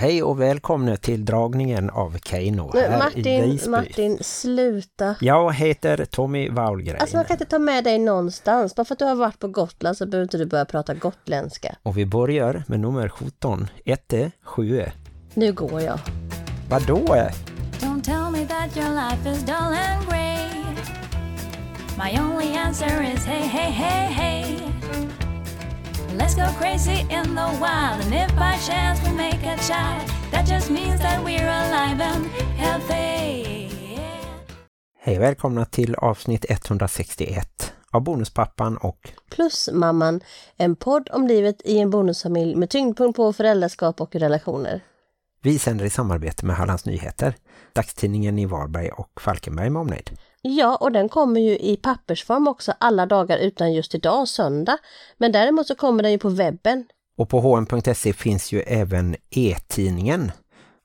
Hej och välkomna till dragningen av Keino Men här i Martin, Visby. Martin, sluta. Jag heter Tommy Wahlgren Alltså man kan inte ta med dig någonstans. Bara för att du har varit på Gotland så behöver inte du börja prata gotländska. och vi börjar med nummer 17, 1, 7. Nu går jag. Vadå? Don't tell me that your life is dull and grey. My only answer is hey, hey, hey, hey. Let's go crazy in the wild, and if by chance we make a child, that just means that we're alive and healthy. Hej välkomna till avsnitt 161 av Bonuspappan och Plus mamman, en podd om livet i en bonusfamilj med tyngdpunkt på föräldraskap och relationer. vi sänder i samarbete med Hallands Nyheter, dagstidningen i Varberg och Falkenberg med omnejd. Ja, och den kommer ju i pappersform också alla dagar utan just idag, söndag. Men däremot så kommer den ju på webben. Och på hm.se finns ju även e-tidningen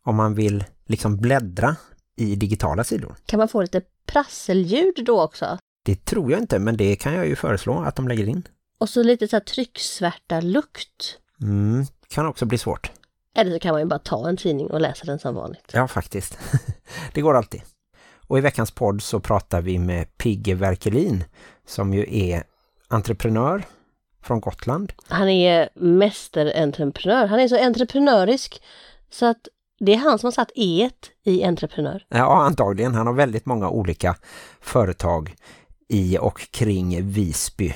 om man vill liksom bläddra i digitala sidor. Kan man få lite prasselljud då också? Det tror jag inte, men det kan jag ju föreslå att de lägger in. Och så lite så här trycksvärta lukt. Mm, kan också bli svårt. Eller så kan man ju bara ta en tidning och läsa den som vanligt. Ja, faktiskt. det går alltid. Och i veckans podd så pratar vi med Pigge Verkelin som ju är entreprenör från Gotland. Han är mästerentreprenör. Han är så entreprenörisk så att det är han som har satt e i entreprenör. Ja, antagligen. Han har väldigt många olika företag i och kring Visby.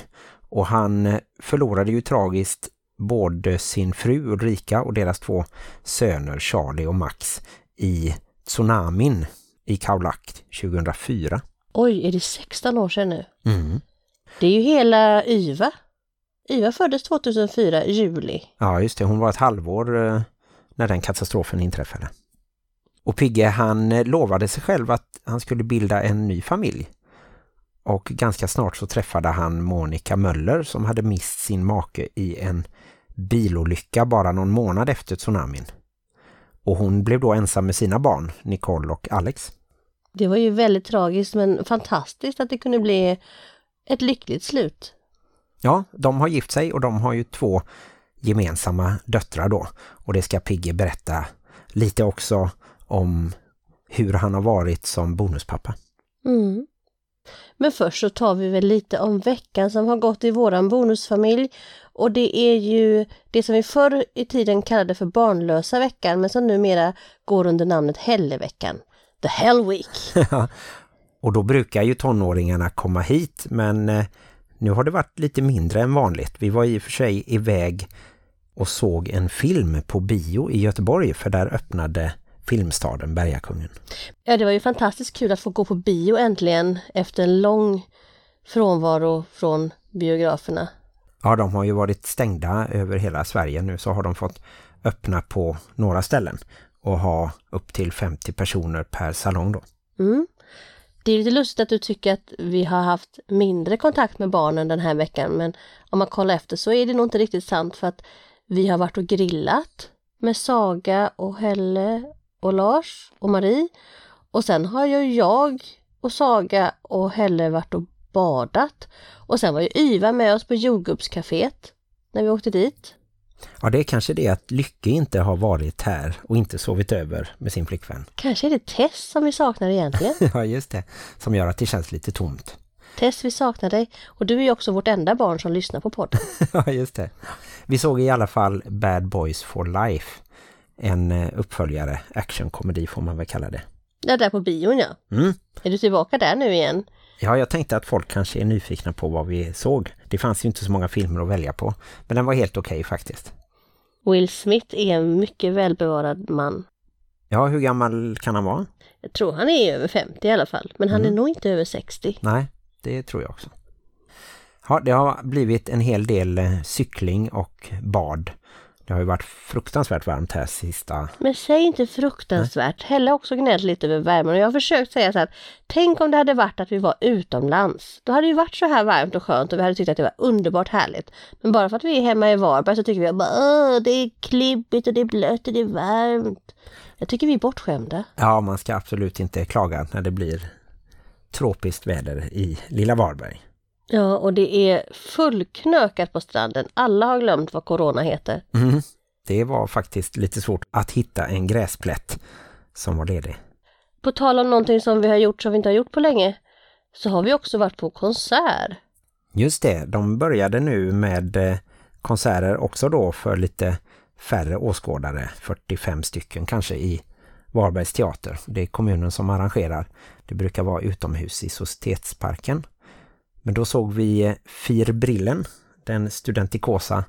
Och han förlorade ju tragiskt både sin fru Ulrika och deras två söner Charlie och Max i tsunamin i Kaulak 2004. Oj, är det 16 år sedan nu? Mm. Det är ju hela Yva. Yva föddes 2004, juli. Ja, just det. Hon var ett halvår eh, när den katastrofen inträffade. Och Pigge, han eh, lovade sig själv att han skulle bilda en ny familj. Och ganska snart så träffade han Monica Möller som hade mist sin make i en bilolycka bara någon månad efter tsunamin. Och hon blev då ensam med sina barn, Nicole och Alex. Det var ju väldigt tragiskt men fantastiskt att det kunde bli ett lyckligt slut. Ja, de har gift sig och de har ju två gemensamma döttrar då. Och det ska Pigge berätta lite också om hur han har varit som bonuspappa. Mm. Men först så tar vi väl lite om veckan som har gått i våran bonusfamilj. Och det är ju det som vi förr i tiden kallade för barnlösa veckan men som numera går under namnet Helleveckan. The Hell Week. och då brukar ju tonåringarna komma hit men eh, nu har det varit lite mindre än vanligt. Vi var i och för sig iväg och såg en film på bio i Göteborg för där öppnade filmstaden Bergakungen. Ja, det var ju fantastiskt kul att få gå på bio äntligen efter en lång frånvaro från biograferna. Ja, de har ju varit stängda över hela Sverige. Nu så har de fått öppna på några ställen och ha upp till 50 personer per salong då. Mm. Det är lite lustigt att du tycker att vi har haft mindre kontakt med barnen den här veckan men om man kollar efter så är det nog inte riktigt sant för att vi har varit och grillat med Saga och Helle och Lars och Marie och sen har ju jag och Saga och Helle varit och badat och sen var ju Yva med oss på jordgubbscaféet när vi åkte dit. Ja, det är kanske det att Lycke inte har varit här och inte sovit över med sin flickvän. Kanske är det Tess som vi saknar egentligen. Ja, just det. Som gör att det känns lite tomt. Tess, vi saknar dig. Och du är också vårt enda barn som lyssnar på podden. Ja, just det. Vi såg i alla fall Bad Boys for Life. En eh, uppföljare, actionkomedi får man väl kalla det. Ja, där på bion ja. Mm. Är du tillbaka där nu igen? Ja, jag tänkte att folk kanske är nyfikna på vad vi såg. Det fanns ju inte så många filmer att välja på. Men den var helt okej faktiskt. Will Smith är en mycket välbevarad man. Ja, hur gammal kan han vara? Jag tror han är över 50 i alla fall, men han Mm. är nog inte över 60. Nej, det tror jag också. Ja, det har blivit en hel del eh, cykling och bad. Det har ju varit fruktansvärt varmt här sista... Men säg inte fruktansvärt. Helle har också gnällt lite över värmen och jag har försökt säga så här. Tänk om det hade varit att vi var utomlands. Då hade det ju varit så här varmt och skönt och vi hade tyckt att det var underbart härligt. Men bara för att vi är hemma i Varberg så tycker vi Åh, det är klibbigt och det är blött och det är varmt. Jag tycker vi är bortskämda. Ja, man ska absolut inte klaga när det blir tropiskt väder i lilla Varberg. Ja, och det är fullknökat på stranden. Alla har glömt vad corona heter. Mm. Det var faktiskt lite svårt att hitta en gräsplätt som var ledig. På tal om någonting som vi har gjort som vi inte har gjort på länge så har vi också varit på konsert. Just det, de började nu med eh, konserter också då för lite färre åskådare, 45 stycken kanske i Varbergs teater. Det är kommunen som arrangerar. Det brukar vara utomhus i Societetsparken. Men då såg vi eh, Fyr Brillen, den studentikosa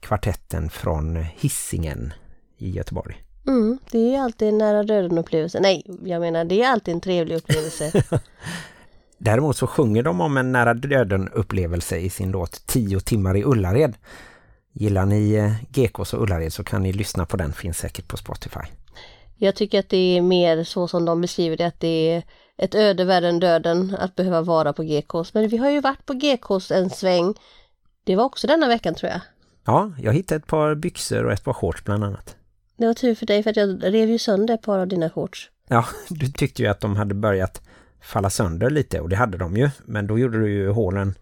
kvartetten från Hissingen i Göteborg. Mm, det är alltid en nära döden upplevelse. Nej, jag menar det är alltid en trevlig upplevelse. Däremot så sjunger de om en nära döden upplevelse i sin låt 10 timmar i Ullared. Gillar ni eh, GKs och Ullared så kan ni lyssna på den, finns säkert på Spotify. Jag tycker att det är mer så som de beskriver det, att det är ett öde värre än döden att behöva vara på GKs. Men vi har ju varit på GKs en sväng. Det var också denna veckan tror jag. Ja, jag hittade ett par byxor och ett par shorts bland annat. Det var tur för dig för att jag rev ju sönder ett par av dina shorts. Ja, du tyckte ju att de hade börjat falla sönder lite och det hade de ju. Men då gjorde du ju hålen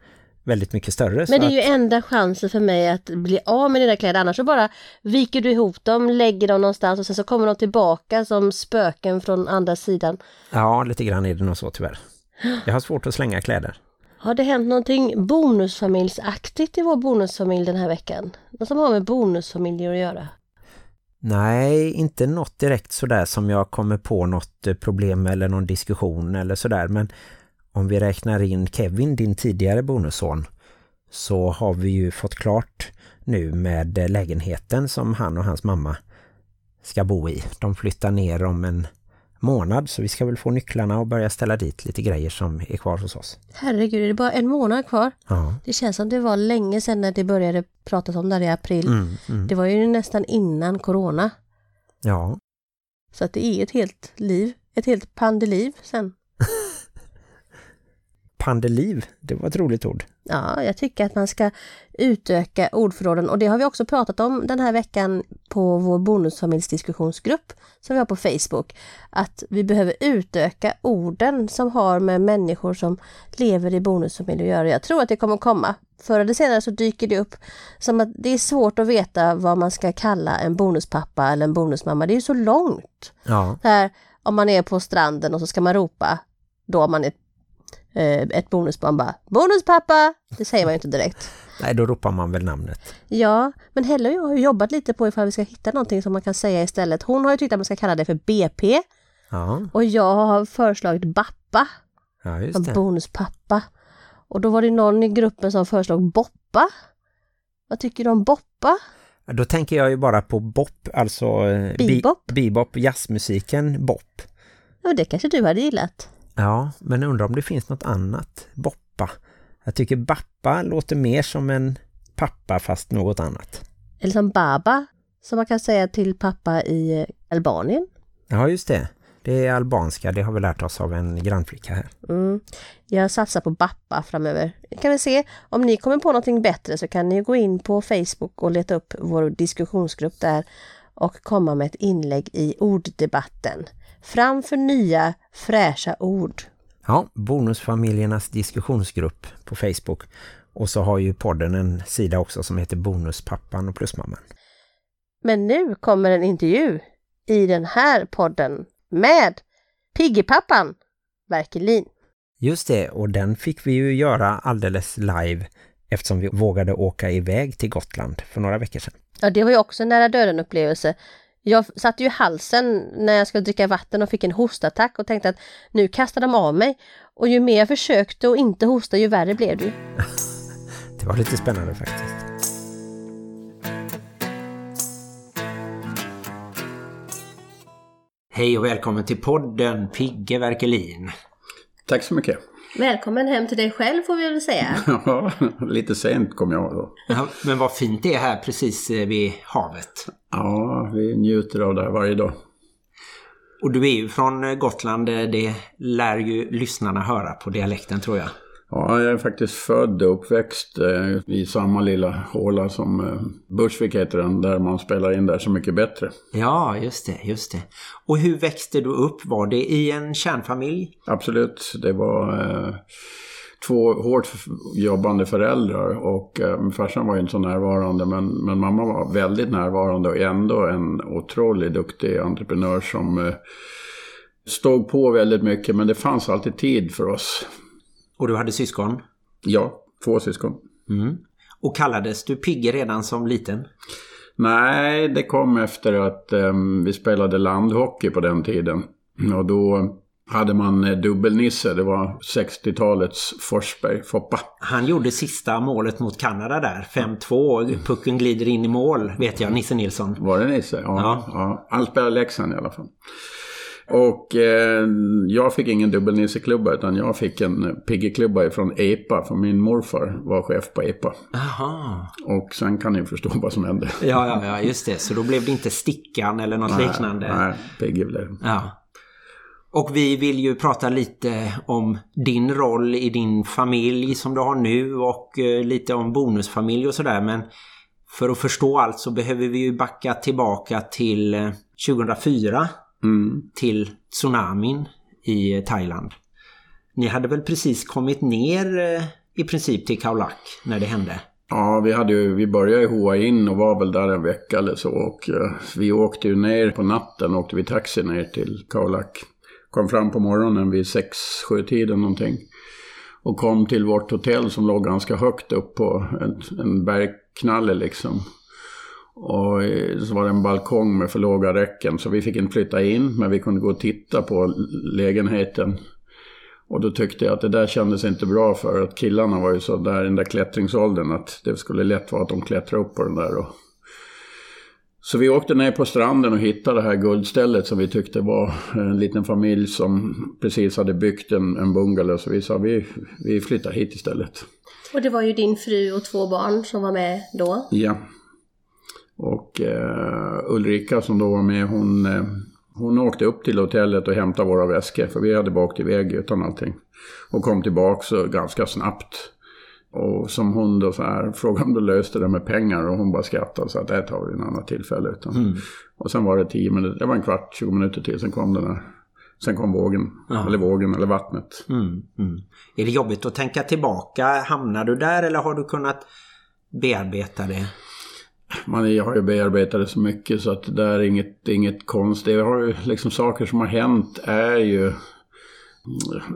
väldigt mycket större. Men det är att, ju enda chansen för mig att bli av med dina kläder. Annars så bara viker du ihop dem, lägger dem någonstans och sen så kommer de tillbaka som spöken från andra sidan. Ja, lite grann är det nog så tyvärr. Jag har svårt att slänga kläder. Har det hänt någonting bonusfamiljsaktigt i vår bonusfamilj den här veckan? Något som har med bonusfamiljer att göra? Nej, inte något direkt sådär som jag kommer på något problem eller någon diskussion eller sådär. Men om vi räknar in Kevin, din tidigare bonusson, så har vi ju fått klart nu med lägenheten som han och hans mamma ska bo i. De flyttar ner om en månad så vi ska väl få nycklarna och börja ställa dit lite grejer som är kvar hos oss. Herregud, är det bara en månad kvar? Ja. Det känns som det var länge sedan när det började pratas om det i april. Mm, mm. Det var ju nästan innan corona. Ja, Så att det är ett helt liv, ett helt pandeliv sen. pandeliv, det var ett roligt ord. Ja, jag tycker att man ska utöka ordförråden och det har vi också pratat om den här veckan på vår bonusfamiljsdiskussionsgrupp som vi har på Facebook. Att vi behöver utöka orden som har med människor som lever i bonusfamilj att göra. Jag tror att det kommer komma. Förr eller senare så dyker det upp som att det är svårt att veta vad man ska kalla en bonuspappa eller en bonusmamma. Det är ju så långt. Ja, Där, om man är på stranden och så ska man ropa, då man eh, ett bonusbarn bara Bonuspappa! Det säger man ju inte direkt. nej då ropar man väl namnet. Ja, men Helle och jag har jobbat lite på ifall vi ska hitta någonting som man kan säga istället. Hon har ju tyckt att man ska kalla det för BP Ja, och jag har föreslagit Bappa, ja just det. bonuspappa. Och då var det någon i gruppen som föreslog Boppa. Vad tycker du om Boppa? Då tänker jag ju bara på bop, alltså eh, Bebop? bebop, jazzmusiken bop. Ja, det kanske du hade gillat. Ja, men undrar om det finns något annat. Boppa. Jag tycker bappa låter mer som en pappa fast något annat. Eller som Baba, som man kan säga till pappa i Albanien. Ja, just det. Det är albanska, det har vi lärt oss av en grannflicka här. Mm. Jag satsar på Bappa framöver. Kan vi se, om ni kommer på någonting bättre så kan ni gå in på Facebook och leta upp vår diskussionsgrupp där och komma med ett inlägg i orddebatten. Fram för nya fräscha ord. Ja, Bonusfamiljernas diskussionsgrupp på Facebook. Och så har ju podden en sida också som heter Bonuspappan och Plusmamman. Men nu kommer en intervju i den här podden med Piggipappan Verkelin. Just det, och den fick vi ju göra alldeles live eftersom vi vågade åka iväg till Gotland för några veckor sedan. Ja, det var ju också en nära döden upplevelse. Jag satte ju i halsen när jag skulle dricka vatten och fick en hostattack och tänkte att nu kastar de av mig. Och ju mer jag försökte och inte hosta, ju värre blev det ju. Det var lite spännande faktiskt. Hej och välkommen till podden Pigge Verkelin. Tack så mycket. Välkommen hem till dig själv får vi väl säga. Ja, lite sent kom jag då. Ja, men vad fint det är här precis eh, vid havet. Ja, vi njuter av det här varje dag. Och du är ju från eh, Gotland, eh, det lär ju lyssnarna höra på dialekten tror jag. Ja, jag är faktiskt född och uppväxt eh, i samma lilla håla som eh, Bursvik heter den, där man spelar in där Så mycket bättre. Ja, just det, just det. Och hur växte du upp? Var det i en kärnfamilj? Absolut, det var... Eh, två hårt jobbande föräldrar och eh, farsan var ju inte så närvarande men, men mamma var väldigt närvarande och ändå en otroligt duktig entreprenör som eh, stod på väldigt mycket men det fanns alltid tid för oss. Och du hade syskon? Ja, två syskon. Mm. Och kallades du Pigge redan som liten? Nej, det kom efter att um, vi spelade landhockey på den tiden. Och då hade man eh, dubbelnisse. Det var 60-talets Forsberg, Foppa. Han gjorde sista målet mot Kanada där. 5-2. Pucken glider in i mål, vet jag. Nisse Nilsson. Var det Nisse? Ja. ja. ja. Han spelade Leksand i alla fall. Och eh, jag fick ingen dubbelnisseklubba utan jag fick en piggeklubba från EPA. För min morfar var chef på EPA. Aha. Och sen kan ni förstå vad som hände. Ja, ja, ja, just det. Så då blev det inte stickan eller något nej, liknande. Nej, Pigge blev det. Ja. Och vi vill ju prata lite om din roll i din familj som du har nu och eh, lite om bonusfamilj och sådär. Men för att förstå allt så behöver vi ju backa tillbaka till 2004 eh, mm. till tsunamin i Thailand. Ni hade väl precis kommit ner eh, i princip till Khao Lak när det hände? Ja, vi, hade ju, vi började i Hoa In och var väl där en vecka eller så. Och uh, vi åkte ju ner på natten, åkte vi taxi ner till Khao Lak. Kom fram på morgonen vid 6-7 tiden någonting. Och kom till vårt hotell som låg ganska högt upp på en, en bergknalle liksom. Och så var det en balkong med för låga räcken så vi fick inte flytta in men vi kunde gå och titta på lägenheten. Och då tyckte jag att det där kändes inte bra för att killarna var ju så där i den där klättringsåldern att det skulle lätt vara att de klättrade upp på den där. Och... Så vi åkte ner på stranden och hittade det här guldstället som vi tyckte var en liten familj som precis hade byggt en, en bungalow. Så vi sa vi, vi flyttar hit istället. Och det var ju din fru och två barn som var med då? Ja. Och eh, Ulrika som då var med, hon, eh, hon åkte upp till hotellet och hämtade våra väskor. För vi hade bara åkt iväg utan allting. Och kom tillbaka ganska snabbt. Och som hon då så här, frågade om du löste det med pengar och hon bara skrattade och sa att det tar vi en annan tillfälle. Utan. Mm. Och sen var det tio minuter, det var en kvart, 20 minuter till, sen kom den där. Sen kom vågen, Ja. eller vågen, eller vattnet. Mm, mm. Är det jobbigt att tänka tillbaka? Hamnar du där eller har du kunnat bearbeta det? Man jag har ju bearbetat det så mycket så att det där är inget, inget konst. Det har ju liksom saker som har hänt är ju...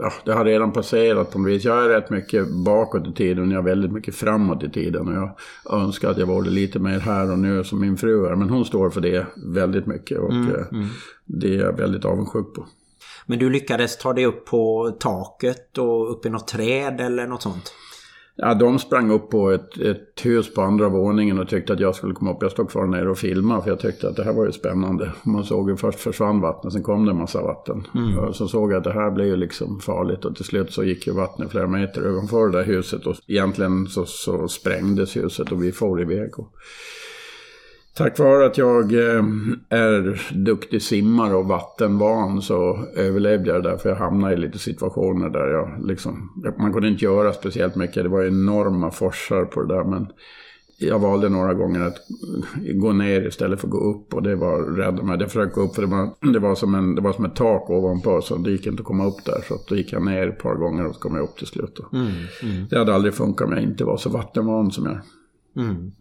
Ja, det har redan passerat på något vis. Jag är rätt mycket bakåt i tiden och jag är väldigt mycket framåt i tiden. Och jag önskar att jag var lite mer här och nu som min fru är. Men hon står för det väldigt mycket och Mm, eh, mm. det är jag väldigt avundsjuk på. Men du lyckades ta dig upp på taket och upp i något träd eller något sånt? Ja, de sprang upp på ett, ett hus på andra våningen och tyckte att jag skulle komma upp. Jag stod kvar nere och filmade för jag tyckte att det här var ju spännande. Man såg ju först försvann vattnet, sen kom det en massa vatten. Mm. Och så såg jag att det här blev ju liksom farligt och till slut så gick ju vattnet flera meter ovanför det där huset. Och egentligen så, så sprängdes huset och vi for iväg. Och Tack vare att jag eh, är duktig simmare och vattenvan så överlevde jag det där. För jag hamnade i lite situationer där jag liksom... Man kunde inte göra speciellt mycket. Det var enorma forsar på det där. Men jag valde några gånger att gå ner istället för att gå upp. Och det var rädda mig. Jag försökte gå upp för det var, det var, som, en, det var som ett tak ovanpå. Så det gick inte att komma upp där. Så då gick jag ner ett par gånger och så kom jag upp till slut. Mm, mm, Det hade aldrig funkat om jag inte var så vattenvan som jag är. mm.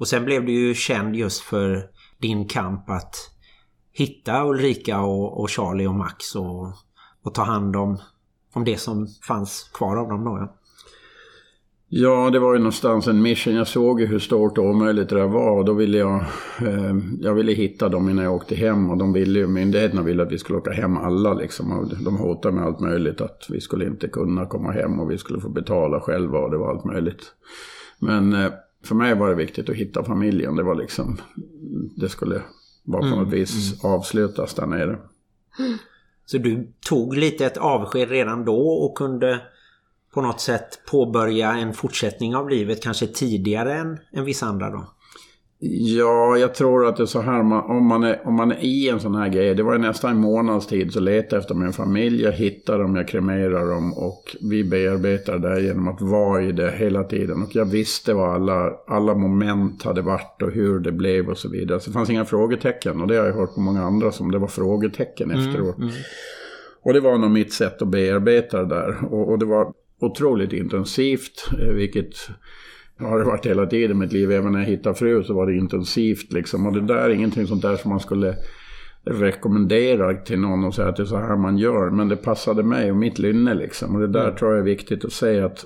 Och sen blev du ju känd just för din kamp att hitta Ulrika och, och Charlie och Max och, och ta hand om, om det som fanns kvar av dem då. Ja. Ja, det var ju någonstans en mission. Jag såg ju hur stort och omöjligt det där var. Och då ville jag, eh, jag ville hitta dem innan jag åkte hem. Och de ville ju, myndigheterna ville att vi skulle åka hem alla liksom. Och de hotade med allt möjligt. Att vi skulle inte kunna komma hem och vi skulle få betala själva och det var allt möjligt. Men eh, för mig var det viktigt att hitta familjen. Det var liksom, det skulle bara på Mm, något vis avslutas där nere. Så du tog lite ett avsked redan då och kunde på något sätt påbörja en fortsättning av livet kanske tidigare än, än vissa andra då? Ja, jag tror att det är så här, om, man är, om man är i en sån här grej, det var ju nästan en månads tid så letade jag efter min familj, jag hittar dem, jag kremerar dem och vi bearbetar det genom att vara i det hela tiden. Och jag visste vad alla, alla moment hade varit och hur det blev och så vidare. Så det fanns inga frågetecken och det har jag hört på många andra som det var frågetecken efteråt. Mm, Och det var nog mitt sätt att bearbeta det där. Och, och det var otroligt intensivt, eh, vilket har det varit hela tiden i mitt liv. Även när jag hittade fru så var det intensivt liksom. Och det där är ingenting sånt där som man skulle rekommendera till någon och säga att det är så här man gör. Men det passade mig och mitt lynne liksom. Och det där tror jag är viktigt att säga att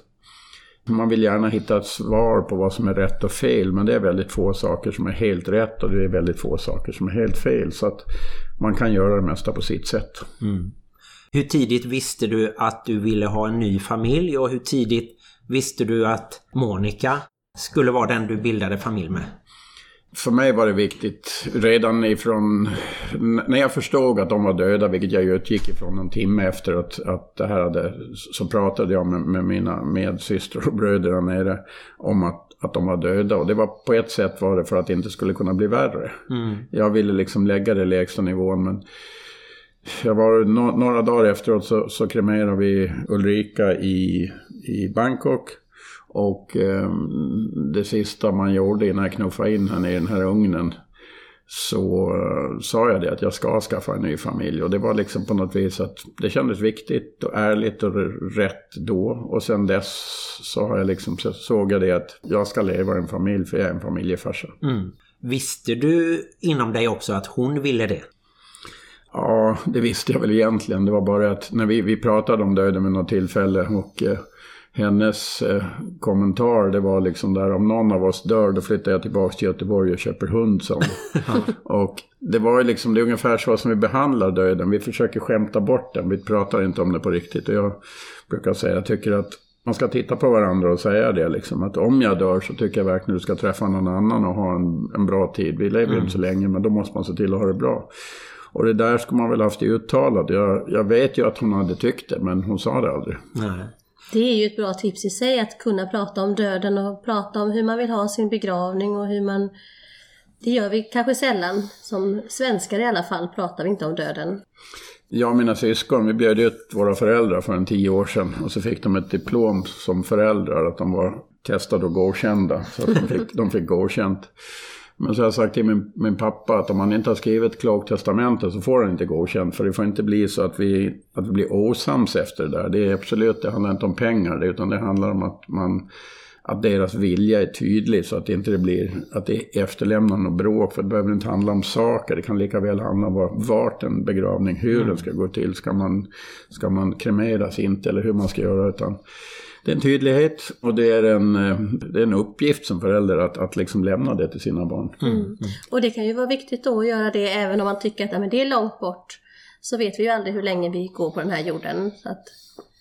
man vill gärna hitta ett svar på vad som är rätt och fel. Men det är väldigt få saker som är helt rätt och det är väldigt få saker som är helt fel. Så att man kan göra det mesta på sitt sätt. Mm. Hur tidigt visste du att du ville ha en ny familj och hur tidigt visste du att Monica skulle vara den du bildade familj med? För mig var det viktigt redan ifrån när jag förstod att de var döda, vilket jag utgick ifrån en timme efter att, att det här hade, så pratade jag med, med mina medsystrar och bröder där nere om att, att de var döda. Och det var på ett sätt var det för att det inte skulle kunna bli värre. Mm. Jag ville liksom lägga det lägsta nivån men jag var no några dagar efteråt så, så kremerade vi Ulrika i, i Bangkok. Och eh, det sista man gjorde innan jag knuffade in henne i den här ugnen så uh, sa jag det att jag ska skaffa en ny familj. Och det var liksom på något vis att det kändes viktigt och ärligt och rätt då. Och sen dess så har jag liksom så såg jag det att jag ska leva i en familj för jag är en familjefarsa. Mm. Visste du inom dig också att hon ville det? Ja, det visste jag väl egentligen. Det var bara att när vi, vi pratade om döden vid något tillfälle och eh, hennes eh, kommentar det var liksom där om någon av oss dör då flyttar jag tillbaka till Göteborg och köper hund som. och det var ju liksom, det är ungefär så som vi behandlar döden. Vi försöker skämta bort den, vi pratar inte om det på riktigt. Och jag brukar säga, jag tycker att man ska titta på varandra och säga det liksom. Att om jag dör så tycker jag verkligen du ska träffa någon annan och ha en, en bra tid. Vi lever ju mm. inte så länge men då måste man se till att ha det bra. Och det där ska man väl haft uttalat. Jag, jag vet ju att hon hade tyckt det men hon sa det aldrig. Nej. Det är ju ett bra tips i sig att kunna prata om döden och prata om hur man vill ha sin begravning och hur man... Det gör vi kanske sällan. Som svenskar i alla fall pratar vi inte om döden. Jag och mina syskon, vi bjöd ut våra föräldrar för en tio år sedan. Och så fick de ett diplom som föräldrar att de var testade och godkända. Så att de fick, de fick godkänt. Men så har jag sagt till min, min pappa att om han inte har skrivit ett klokt testamente så får han inte godkänt. För det får inte bli så att vi, att vi blir osams efter det där. Det är absolut, det handlar inte om pengar utan det handlar om att man att deras vilja är tydlig så att det inte blir att det efterlämnar något bråk. För det behöver inte handla om saker. Det kan lika väl handla om vart en begravning, hur mm. den ska gå till. Ska man, ska man kremeras inte eller hur man ska göra. Utan det är en tydlighet och det är en, eh, det är en uppgift som förälder att, att liksom lämna det till sina barn. Mm. Mm. Och det kan ju vara viktigt då att göra det även om man tycker att ja, men det är långt bort. Så vet vi ju aldrig hur länge vi går på den här jorden. Så att...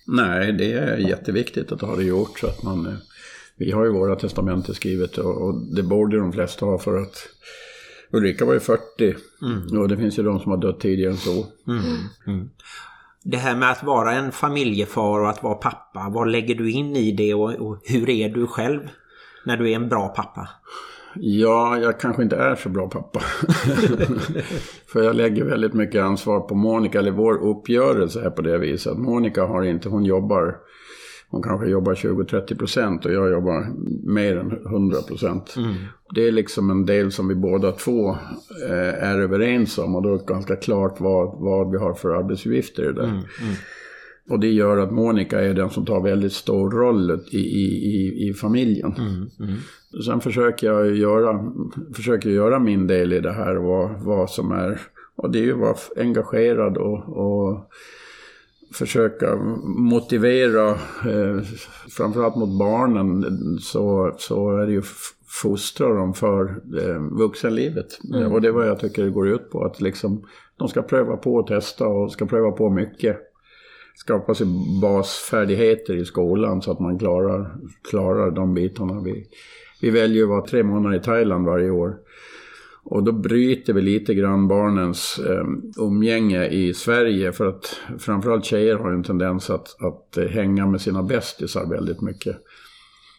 Nej, det är jätteviktigt att ha det gjort så att man... Eh, vi har ju våra testamenten skrivet och, och det borde de flesta ha för att Ulrika var ju 40 mm. och det finns ju de som har dött tidigare än så. Mm. Mm det här med att vara en familjefar och att vara pappa, vad lägger du in i det och, och, hur är du själv när du är en bra pappa? Ja, jag kanske inte är så bra pappa. För jag lägger väldigt mycket ansvar på Monica, eller vår uppgörelse är på det viset. Monica har inte, hon jobbar hon kanske jobbar 20-30 procent och jag jobbar mer än 100 procent. Mm. Det är liksom en del som vi båda två eh, är överens om och då är det ganska klart vad, vad vi har för arbetsuppgifter där. Mm. Mm. Och det gör att Monica är den som tar väldigt stor roll i, i, i, i familjen. Mm, mm. Sen försöker jag göra, försöker göra min del i det här vad, vad som är... Och det är ju att vara engagerad och, och försöka motivera, eh, framförallt mot barnen, så, så är det ju fostra dem för eh, vuxenlivet. Mm. Och det är vad jag tycker det går ut på, att liksom, de ska pröva på och testa och ska pröva på mycket. Skapa sig basfärdigheter i skolan så att man klarar, klarar de bitarna. Vi, vi väljer att vara tre månader i Thailand varje år. Och då bryter vi lite grann barnens eh, umgänge i Sverige för att framförallt tjejer har en tendens att, att eh, hänga med sina bästisar väldigt mycket.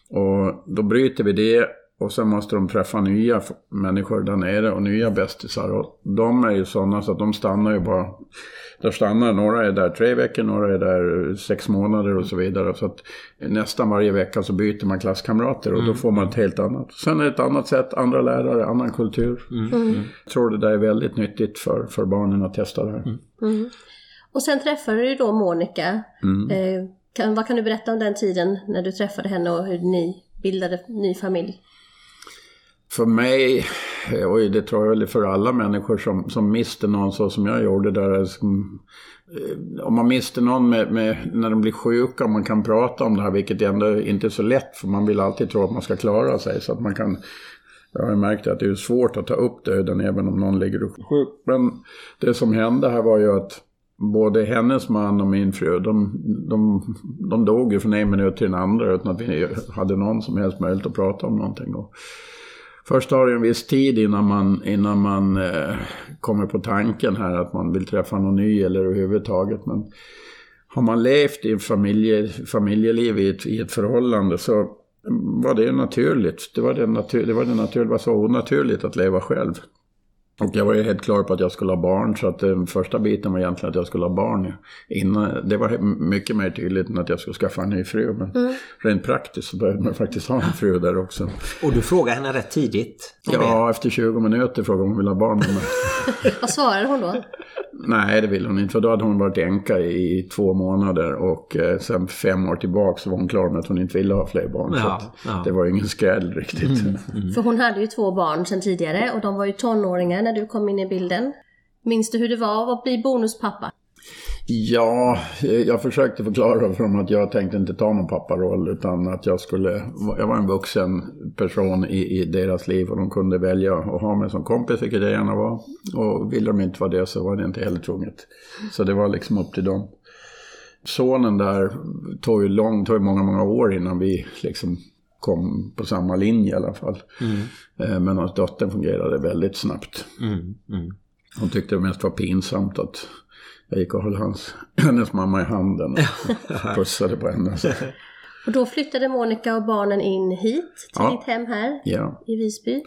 Och då bryter vi det och sen måste de träffa nya människor där nere och nya bästisar. Och de är ju sådana så att de stannar ju bara där stannar några är där tre veckor, några är där sex månader och så vidare. Så att nästan varje vecka så byter man klasskamrater och mm. då får man ett helt annat. Sen är det ett annat sätt, andra lärare, annan kultur. Mm. Mm. Jag tror det där är väldigt nyttigt för, för barnen att testa det här. Mm. Mm. Och sen träffade du då Monica. Mm. Eh, Kan, vad kan du berätta om den tiden när du träffade henne och hur ni bildade ny familj? För mig, eh, och det tror jag väl för alla människor som, som mister någon så som jag gjorde där. Eh, som, eh, om man mister någon med, med, när de blir sjuka och man kan prata om det här, vilket ändå inte är så lätt för man vill alltid tro att man ska klara sig. Så att man kan, jag har märkt att det är svårt att ta upp döden även om någon ligger sjuk. Men det som hände här var ju att både hennes man och min fru, de, de, de dog ju från en minut till den andra utan att vi hade någon som helst möjlighet att prata om någonting. Och först tar det en viss tid innan man, innan man eh, kommer på tanken här att man vill träffa någon ny eller överhuvudtaget. Men har man levt i familje, familjeliv i ett, i ett förhållande så var det naturligt. Det var det, natur, det var det naturligt, var så onaturligt att leva själv. Och jag var ju helt klar på att jag skulle ha barn så att den första biten var egentligen att jag skulle ha barn. Innan, det var mycket mer tydligt än att jag skulle skaffa en ny fru. Men mm. rent praktiskt så behövde man faktiskt ha en fru där också. Och du frågade henne rätt tidigt? Ja, efter 20 minuter frågade hon om hon ville ha barn. Vad svarade hon då? Nej, det ville hon inte. För då hade hon varit änka i två månader. Och eh, sen fem år tillbaka så var hon klar med att hon inte ville ha fler barn. Ja, så ja. det var ingen skräll riktigt. Mm, mm. För hon hade ju två barn sedan tidigare och de var ju tonåringar när du kom in i bilden. Minns du hur det var att bli bonuspappa? Ja, jag försökte förklara för dem att jag tänkte inte ta någon papparoll utan att jag skulle, jag var en vuxen person i, i deras liv och de kunde välja att ha mig som kompis, vilket jag gärna var. Och ville de inte vara det så var det inte heller tvunget. Så det var liksom upp till dem. Sonen där tog ju, lång, tog ju många, många år innan vi liksom kom på samma linje i alla fall. Mm. Eh, men hans dottern fungerade väldigt snabbt. Mm. Mm. Hon tyckte det mest var pinsamt att jag gick och höll hans, hennes mamma i handen och pussade på henne. Så. Och då flyttade Monica och barnen in hit till ja. ditt hem här ja. i Visby.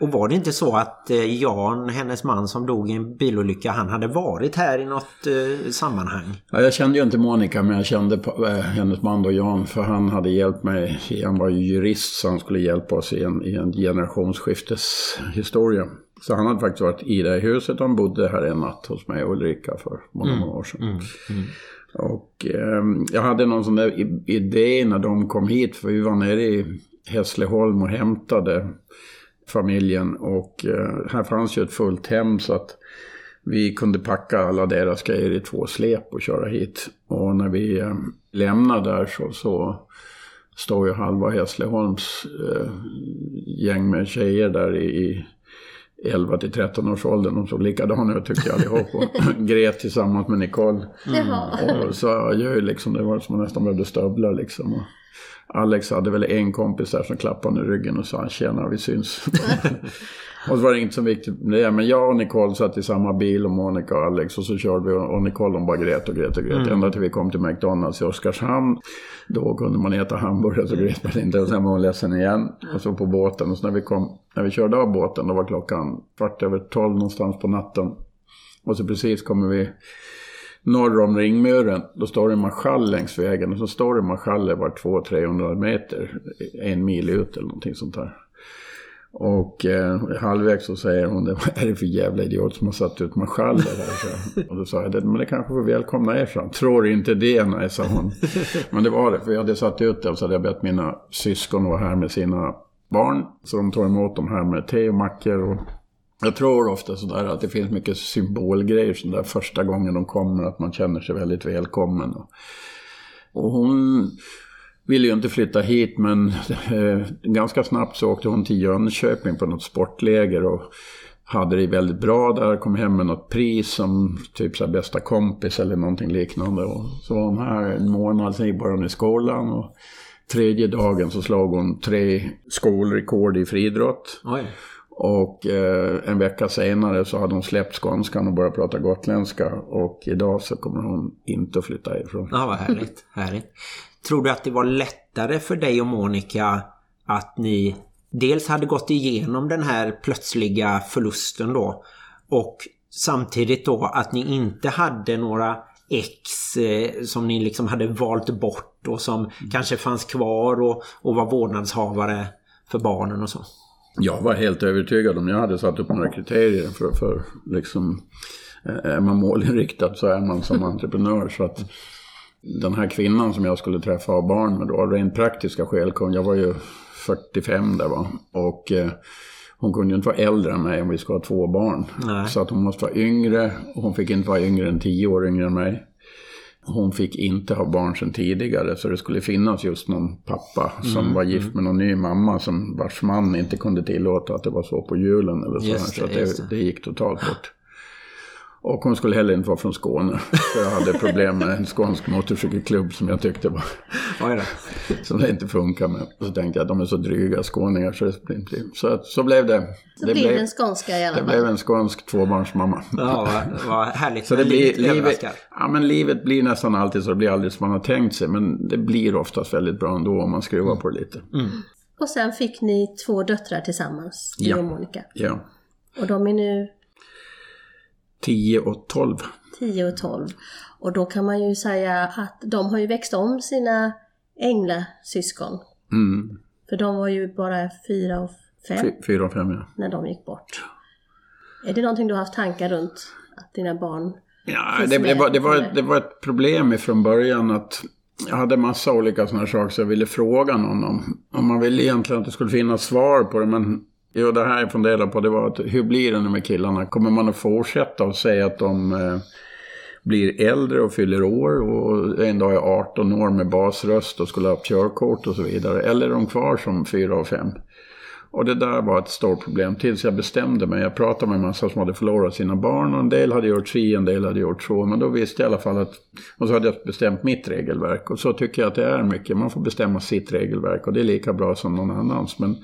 Och var det inte så att eh, Jan, hennes man som dog i en bilolycka, han hade varit här i något eh, sammanhang? Ja, jag kände ju inte Monica men jag kände äh, hennes man då Jan för han hade hjälpt mig. Han var ju jurist så han skulle hjälpa oss i en, i en generationsskifteshistoria. Så han hade faktiskt varit i det huset han bodde här en natt hos mig och Ulrika för många, mm. många år sedan. Mm. Mm. Och eh, jag hade någon sån där idé när de kom hit för vi var nere i Hässleholm och hämtade familjen. Och eh, här fanns ju ett fullt hem så att vi kunde packa alla deras grejer i två släp och köra hit. Och när vi eh, lämnade där så, så stod ju halva Hässleholms eh, gäng med tjejer där i 11 till 13 års åldern. De såg likadana ut tyckte jag allihop. Och grät tillsammans med Nicole. Mm. Och så jag liksom, det var som att man nästan behövde stövlar liksom. Och Alex hade väl en kompis där som klappade honom i ryggen och sa tjena vi syns. och så var det inte så viktigt med det. Men jag och Nicole satt i samma bil och Monica och Alex och så körde vi och Nicole de bara grät och grät och grät. Mm. Ända till vi kom till McDonalds i Oskarshamn. Då kunde man äta hamburgare så grät man inte. Och sen var hon ledsen igen. Och så på båten. Och så när vi, kom, när vi körde av båten då var klockan kvart över tolv någonstans på natten. Och så precis kommer vi norr om ringmuren, då står det en marschall längs vägen. Och så står det marschaller var 200-300 meter, en mil ut eller någonting sånt där. Och eh, halvvägs så säger hon, vad är det för jävla idiot som har satt ut marschaller alltså. här? Och då sa jag, men det kanske får välkomna er fram. Tror inte det, nej, sa hon. Men det var det, för jag hade satt ut det och så hade jag bett mina syskon vara här med sina barn. Så de tar emot dem här med te och mackor och jag tror ofta sådär att det finns mycket symbolgrejer sådär första gången de kommer, att man känner sig väldigt välkommen. Och hon ville ju inte flytta hit men eh, ganska snabbt så åkte hon till Jönköping på något sportläger och hade det väldigt bra där, kom hem med något pris som typ så bästa kompis eller någonting liknande. Och så var hon här en månad, sen gick hon i skolan. Och tredje dagen så slog hon tre skolrekord i friidrott. Oj. Och eh, en vecka senare så hade hon släppt skånskan och börjat prata gotländska. Och idag så kommer hon inte att flytta ifrån. Ja, vad härligt. härligt. Tror du att det var lättare för dig och Monica att ni dels hade gått igenom den här plötsliga förlusten då och samtidigt då att ni inte hade några ex eh, som ni liksom hade valt bort och som mm. kanske fanns kvar och, och var vårdnadshavare för barnen och så? Jag var helt övertygad om jag hade satt upp några kriterier för, för liksom, eh, är man målinriktad så är man som entreprenör. Så att den här kvinnan som jag skulle träffa och ha barn med då, rent praktiska skäl, kom, jag var ju 45 där va. Och eh, hon kunde ju inte vara äldre än mig om vi skulle ha två barn. Nej. Så att hon måste vara yngre och hon fick inte vara yngre än 10 år yngre än mig. Hon fick inte ha barn sedan tidigare så det skulle finnas just någon pappa som Mm, var gift med någon ny mamma som vars man inte kunde tillåta att det var så på julen eller så. Så det, just det, det. det gick totalt bort. Och hon skulle heller inte vara från Skåne. För jag hade problem med en skånsk motorcykelklubb som jag tyckte var, som det inte funkar med. Så tänkte jag att de är så dryga skåningar så det blir inte. Så, så blev det. Så det blev det en skånska i alla det fall. blev en skånsk tvåbarnsmamma. Mm. Ja, vad, vad härligt. Så det blir, livet ja, men livet blir nästan alltid så. Det blir aldrig som man har tänkt sig. Men det blir oftast väldigt bra ändå om man skruvar på det lite. Och sen fick ni två döttrar tillsammans, du Ja. och Monica. Ja. Och de är nu 10 och 12. 10 och 12. Och då kan man ju säga att de har ju växt om sina änglasyskon. Mm. För de var ju bara 4 och 5 Fy- Fyra och fem, ja. när de gick bort. Är det någonting du har haft tankar runt? Att dina barn... Ja, det, det, var, det, var, det var ett problem ifrån början att jag hade massa olika sådana saker så jag ville fråga någon om. Om man ville egentligen att det skulle finnas svar på det men jo, det här jag funderade på det var att hur blir det nu med killarna? Kommer man att fortsätta och säga att de eh, blir äldre och fyller år och en dag är 18 år med basröst och skulle ha körkort och så vidare? Eller är de kvar som 4 och 5? Och det där var ett stort problem tills jag bestämde mig. Jag pratade med en massa som hade förlorat sina barn och en del hade gjort si, en del hade gjort så. Men då visste jag i alla fall att, och så hade jag bestämt mitt regelverk. Och så tycker jag att det är mycket. Man får bestämma sitt regelverk och det är lika bra som någon annans. Men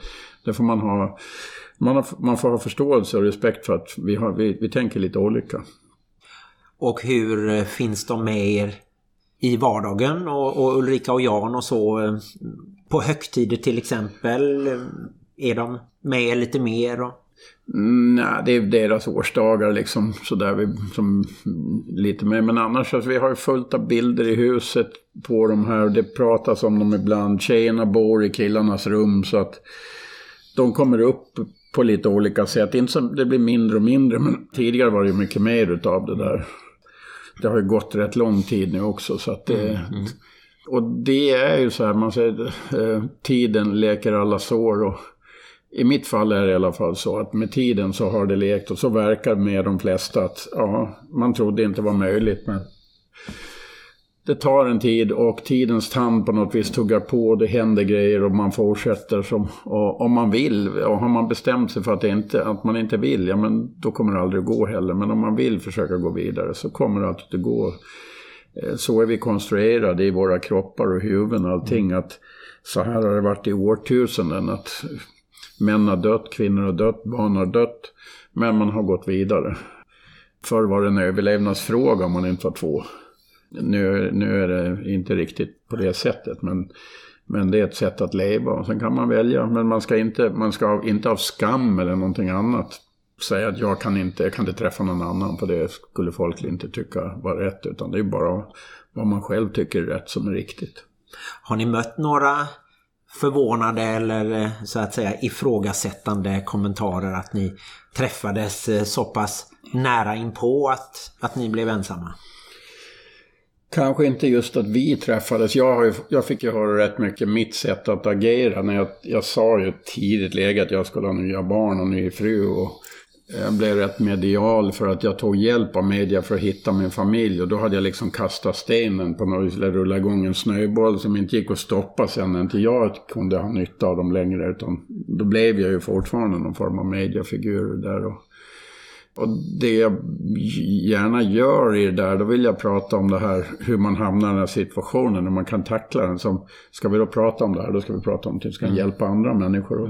det får man ha, man, har, man får ha förståelse och respekt för att vi, har, vi, vi tänker lite olika. Och hur eh, finns de med er i vardagen? Och, och Ulrika och Jan och så eh, på högtider till exempel. eh, Är de med er lite mer? Och... Mm, Nej, det är deras årsdagar liksom sådär vi, som lite mer. Men annars, alltså, vi har ju fullt av bilder i huset på de här. Det pratas om dem ibland. Tjejerna bor i killarnas rum så att de kommer upp på lite olika sätt. Inte som, det blir mindre och mindre, men tidigare var det ju mycket mer utav det där. Det har ju gått rätt lång tid nu också så att det... Och det är ju så här, man säger, eh, tiden leker alla sår och i mitt fall är det i alla fall så att med tiden så har det lekt och så verkar med de flesta att ja, man trodde inte var möjligt men det tar en tid och tidens tand på något vis tuggar på och det händer grejer och man fortsätter som, och om man vill och har man bestämt sig för att, det inte, att man inte vill, ja men då kommer det aldrig att gå heller. Men om man vill försöka gå vidare så kommer det alltid att gå. Eh, så är vi konstruerade i våra kroppar och huvuden allting att så här har det varit i årtusenden att män har dött, kvinnor har dött, barn har dött. Men man har gått vidare. Förr var det en överlevnadsfråga om man inte var två. Nu, nu är det inte riktigt på det sättet, men, men det är ett sätt att leva. Och sen kan man välja, men man ska inte, man ska inte av skam eller någonting annat säga att jag kan inte, jag kan inte träffa någon annan för det skulle folk inte tycka var rätt. Utan det är bara vad man själv tycker är rätt som är riktigt. Har ni mött några förvånade eller eh, så att säga ifrågasättande kommentarer att ni träffades eh, så pass nära inpå att, att ni blev ensamma? Kanske inte just att vi träffades. Jag, har ju, jag fick ju höra rätt mycket mitt sätt att agera. När jag, jag sa ju tidigt läge att jag skulle ha nya barn och ny fru. Och jag blev rätt medial för att jag tog hjälp av media för att hitta min familj. Och då hade jag liksom kastat stenen på något vis, eller rullat igång en snöboll som inte gick att stoppa sen när inte jag kunde ha nytta av dem längre. Utan då blev jag ju fortfarande någon form av mediafigur där. Och, och det jag gärna gör i det där, då vill jag prata om det här, hur man hamnar i den här situationen, hur man kan tackla den. Som, ska vi då prata om det här, då ska vi prata om det, ska hjälpa andra människor. Och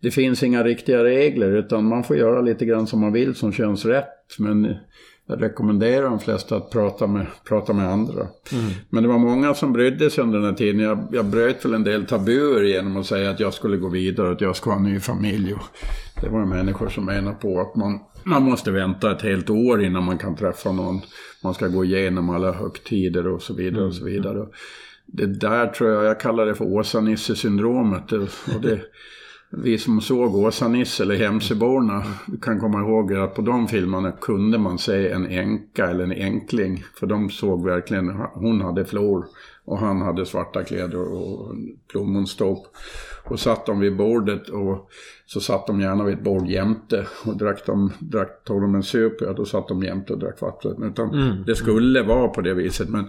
det finns inga riktiga regler, utan man får göra lite grann som man vill som känns rätt. Men jag rekommenderar de flesta att prata med, prata med andra. Men det var många som brydde sig under den här tiden. Jag, jag bröt väl en del tabuer genom att säga att jag skulle gå vidare att jag ska ha en ny familj. Och det var människor som menar på att man, man måste vänta ett helt år innan man kan träffa någon. Man ska gå igenom alla högtider och så vidare och så vidare. Det där tror jag, jag kallar det för Åsa-Nisse-syndromet. Och det, vi som såg Åsa-Nisse eller Hemsöborna kan komma ihåg att på de filmerna kunde man se en änka eller en enkling. För de såg verkligen, hon hade flor och han hade svarta kläder och plommonstop. Och satt de vid bordet och så satt de gärna vid ett bord jämte. Och drack de, drack, tog de en sup, ja då satt de jämte och drack vatten. Utan Mm. det skulle vara på det viset. Men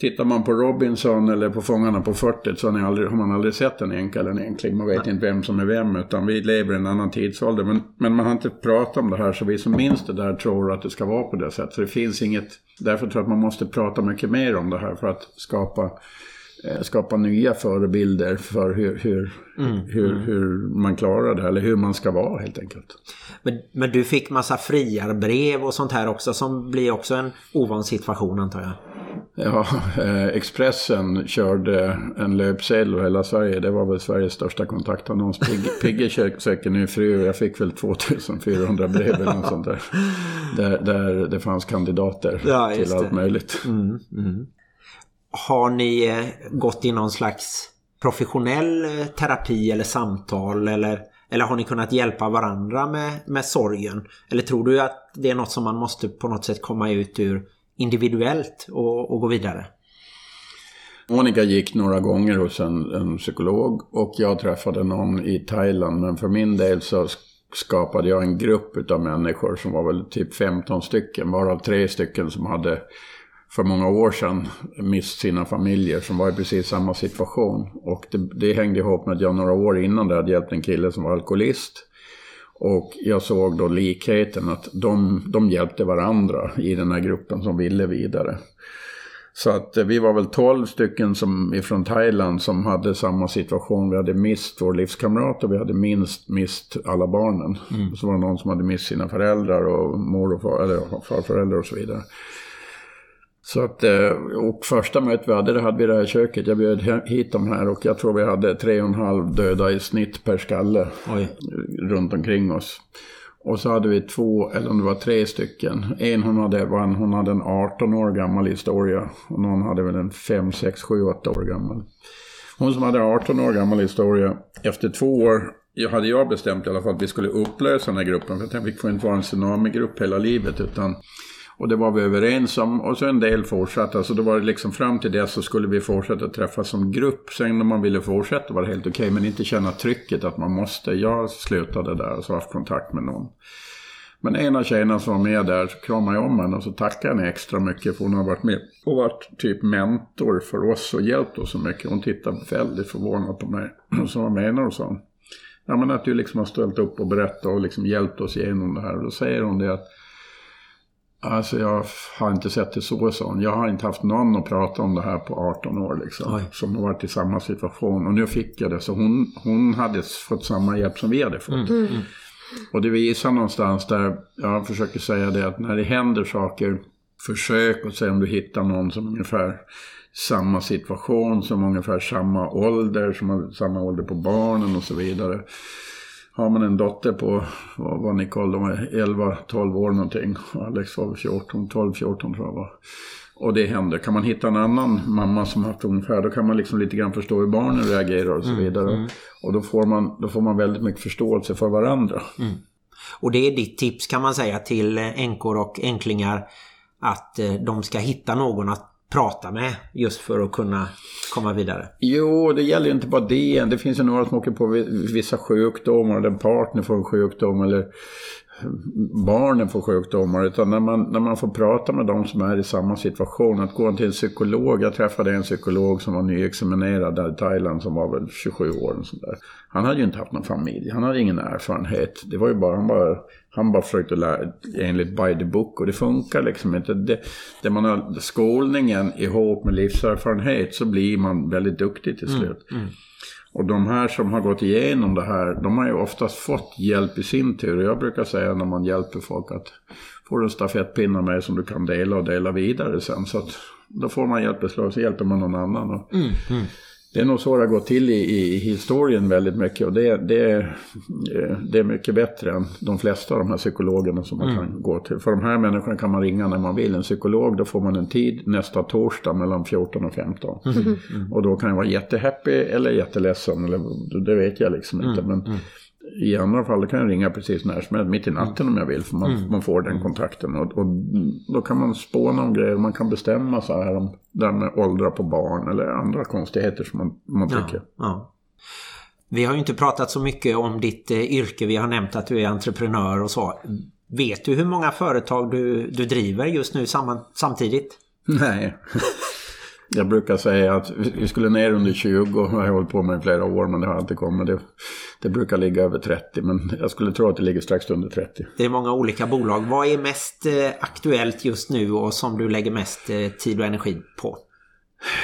Tittar man på Robinson eller på Fångarna på fortet så har, man aldrig sett en enka eller en enkling. Man vet inte vem som är vem utan vi lever i en annan tidsålder. Men, men man har inte pratat om det här så vi som minns det där tror att det ska vara på det sättet. Så det finns inget, därför tror jag att man måste prata mycket mer om det här för att skapa, skapa nya förebilder för hur, hur, hur, hur man klarar det eller hur man ska vara helt enkelt. Men, men du fick massa friarbrev och sånt här också som blir också en ovan situation antar jag. Ja, eh, Expressen körde en löpsedel och hela Sverige. Det var väl Sveriges största kontaktannons. Pigge, söker ny fru. Jag fick väl 2400 brev eller något sånt där. Där, där det fanns kandidater Ja, till allt det. möjligt. Har ni eh, gått i någon slags professionell eh, terapi eller samtal eller, eller har ni kunnat hjälpa varandra med, med sorgen? Eller tror du att det är något som man måste på något sätt komma ut ur individuellt och, och gå vidare? Monica gick några gånger hos en, en psykolog och jag träffade någon i Thailand. Men för min del så skapade jag en grupp av människor som var väl typ 15 stycken. Varav tre stycken som hade för många år sedan mist sina familjer som var i precis samma situation. Och det, det hängde ihop med att jag några år innan det hade hjälpt en kille som var alkoholist. Och jag såg då likheten att de, de hjälpte varandra i den här gruppen som ville vidare. Så att eh, vi var väl 12 stycken som, ifrån Thailand som hade samma situation. Vi hade mist vår livskamrat och vi hade minst mist alla barnen. Så var det någon som hade mist sina föräldrar och mor och far, eller farföräldrar och så vidare. Så att, eh, och första mötet vi hade, det hade vi i det här köket. Jag bjöd hit dem här och jag tror vi hade tre och en halv döda i snitt per skalle Oj. runt omkring oss. Och så hade vi två, eller om det var tre stycken. En hon hade, en, hon hade en 18 år gammal historia. Och någon hade väl en 5, 6, 7, 8 år gammal. Hon som hade 18 år gammal historia, efter två år jag hade jag bestämt i alla fall att vi skulle upplösa den här gruppen. För jag tänkte vi får inte vara en tsunamigrupp hela livet. Utan, och det var vi överens om. Och så en del fortsatte. Alltså, så då var det liksom fram till det så skulle vi fortsätta träffas som grupp. Sen när man ville fortsätta var det helt okej. men inte känna trycket att man måste. Jag slutade där och så haft kontakt med någon. Men en av tjejerna som var med där så kramade jag om henne och så tackade henne extra mycket för hon har varit med och varit typ mentor för oss och hjälpt oss så mycket. Hon tittade väldigt förvånad på mig. Och så vad menar hon sa hon. Ja men att du liksom har ställt upp och berättat och liksom hjälpt oss igenom det här. Och då säger hon det att Alltså jag har inte sett det så, sa hon. Jag har inte haft någon att prata om det här på 18 år liksom. Oj. Som har varit i samma situation. Och nu fick jag det. Så hon, hon hade fått samma hjälp som vi hade fått. Och det visar någonstans där, jag försöker säga det, att när det händer saker, försök att se om du hittar någon som ungefär samma situation, som ungefär samma ålder, som har samma ålder på barnen och så vidare. Har man en dotter på, vad var Nicole, de var 11-12 år någonting. Och Alex var väl 14, 12-14 tror jag var. Och det händer. Kan man hitta en annan mamma som haft ungefär, då kan man liksom lite grann förstå hur barnen reagerar och så vidare. Och då får, man, då får man väldigt mycket förståelse för varandra. Och det är ditt tips kan man säga till änkor och änklingar att eh, de ska hitta någon att prata med just för att kunna komma vidare. Jo, det gäller ju inte bara det. Det finns ju några som åker på vissa sjukdomar, eller en partner får en sjukdom, eller barnen får sjukdomar. Utan när man, när man får prata med de som är i samma situation, att gå till en psykolog. Jag träffade en psykolog som var nyexaminerad där i Thailand, som var väl 27 år. Och sånt där. Han hade ju inte haft någon familj, han hade ingen erfarenhet. Det var ju bara, han bara, han bara försökte lära enligt by the book och det funkar liksom inte. Det, det man har skolningen ihop med livserfarenhet så blir man väldigt duktig till slut. Och de här som har gått igenom det här, de har ju oftast fått hjälp i sin tur. Och jag brukar säga när man hjälper folk att får du en stafettpinne av mig som du kan dela och dela vidare sen. Så att då får man hjälp och så hjälper man någon annan. Och mm, mm. Det är nog så det har gått till i, i historien väldigt mycket och det, det, är, eh, det är mycket bättre än de flesta av de här psykologerna som man Mm. kan gå till. För de här människorna kan man ringa när man vill. En psykolog, då får man en tid nästa torsdag mellan 14 och 15. Mm. Och då kan jag vara jättehappy eller jätteledsen, eller, det vet jag liksom inte. Mm. Men i andra fall kan jag ringa precis när som helst, mitt i natten om jag vill, för man, Mm. man får den kontakten. Och, och då kan man spåna om grejer, man kan bestämma så här om det här med åldrar på barn eller andra konstigheter som man, man tycker. Ja, ja. Vi har ju inte pratat så mycket om ditt eh, yrke. Vi har nämnt att du är entreprenör och så. Vet du hur många företag du, du driver just nu samman, samtidigt? Nej. Jag brukar säga att vi skulle ner under 20 och jag har hållit på med i flera år men det har alltid kommit. Det, det brukar ligga över 30 men jag skulle tro att det ligger strax under 30. Det är många olika bolag. Vad är mest eh, aktuellt just nu och som du lägger mest eh, tid och energi på?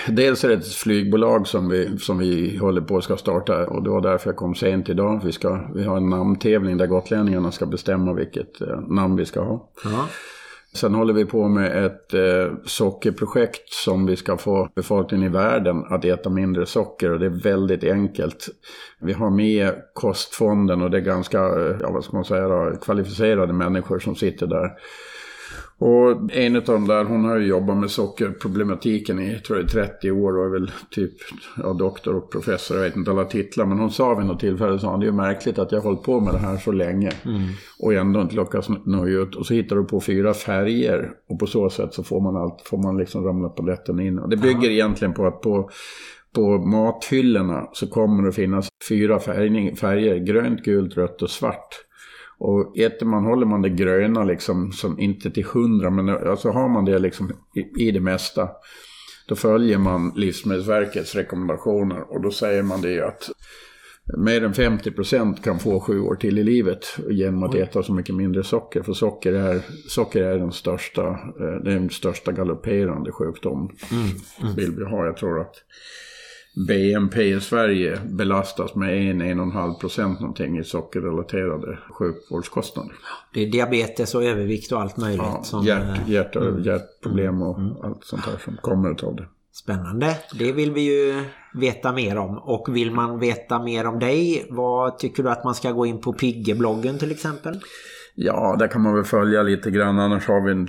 Dels är det ett flygbolag som vi, som vi håller på att ska starta och det var därför jag kom sent idag. Vi, ska, vi har en namntävling där gotlänningarna ska bestämma vilket eh, namn vi ska ha. Ja. Sen håller vi på med ett eh, sockerprojekt som vi ska få befolkningen i världen att äta mindre socker och det är väldigt enkelt. Vi har med kostfonden och det är ganska, eh, ja vad ska man säga då, kvalificerade människor som sitter där. Och en av dem där, hon har ju jobbat med sockerproblematiken i, tror jag, 30 år och är väl typ ja, doktor och professor, jag vet inte alla titlar. Men hon sa vid något tillfälle, sa hon, det är ju märkligt att jag har hållit på med det här så länge. Och ändå inte lyckas nå ut. Och så hittar du på fyra färger. Och på så sätt så får man allt, får man liksom ramla på lätten in. Och det bygger egentligen på att på på mathyllorna så kommer det finnas fyra färgning, färger, grönt, gult, rött och svart. Och äter man, håller man det gröna liksom, som inte till hundra, men alltså har man det liksom i, i det mesta, då följer man Livsmedelsverkets rekommendationer och då säger man det att mer än 50% kan få sju år till i livet genom att äta så mycket mindre socker. För socker är, socker är den största, eh, den största galopperande sjukdom vill vi ha. Jag tror att BNP i Sverige belastas med 1-1,5 procent någonting i sockerrelaterade sjukvårdskostnader. Det är diabetes och övervikt och allt möjligt. Ja, som, hjärt, eh, hjärt, hjärtproblem och allt sånt här som kommer utav det. Spännande. Det vill vi ju veta mer om. Och vill man veta mer om dig, vad tycker du att man ska gå in på Pigge-bloggen till exempel? Ja, där kan man väl följa lite grann. Annars har vi en,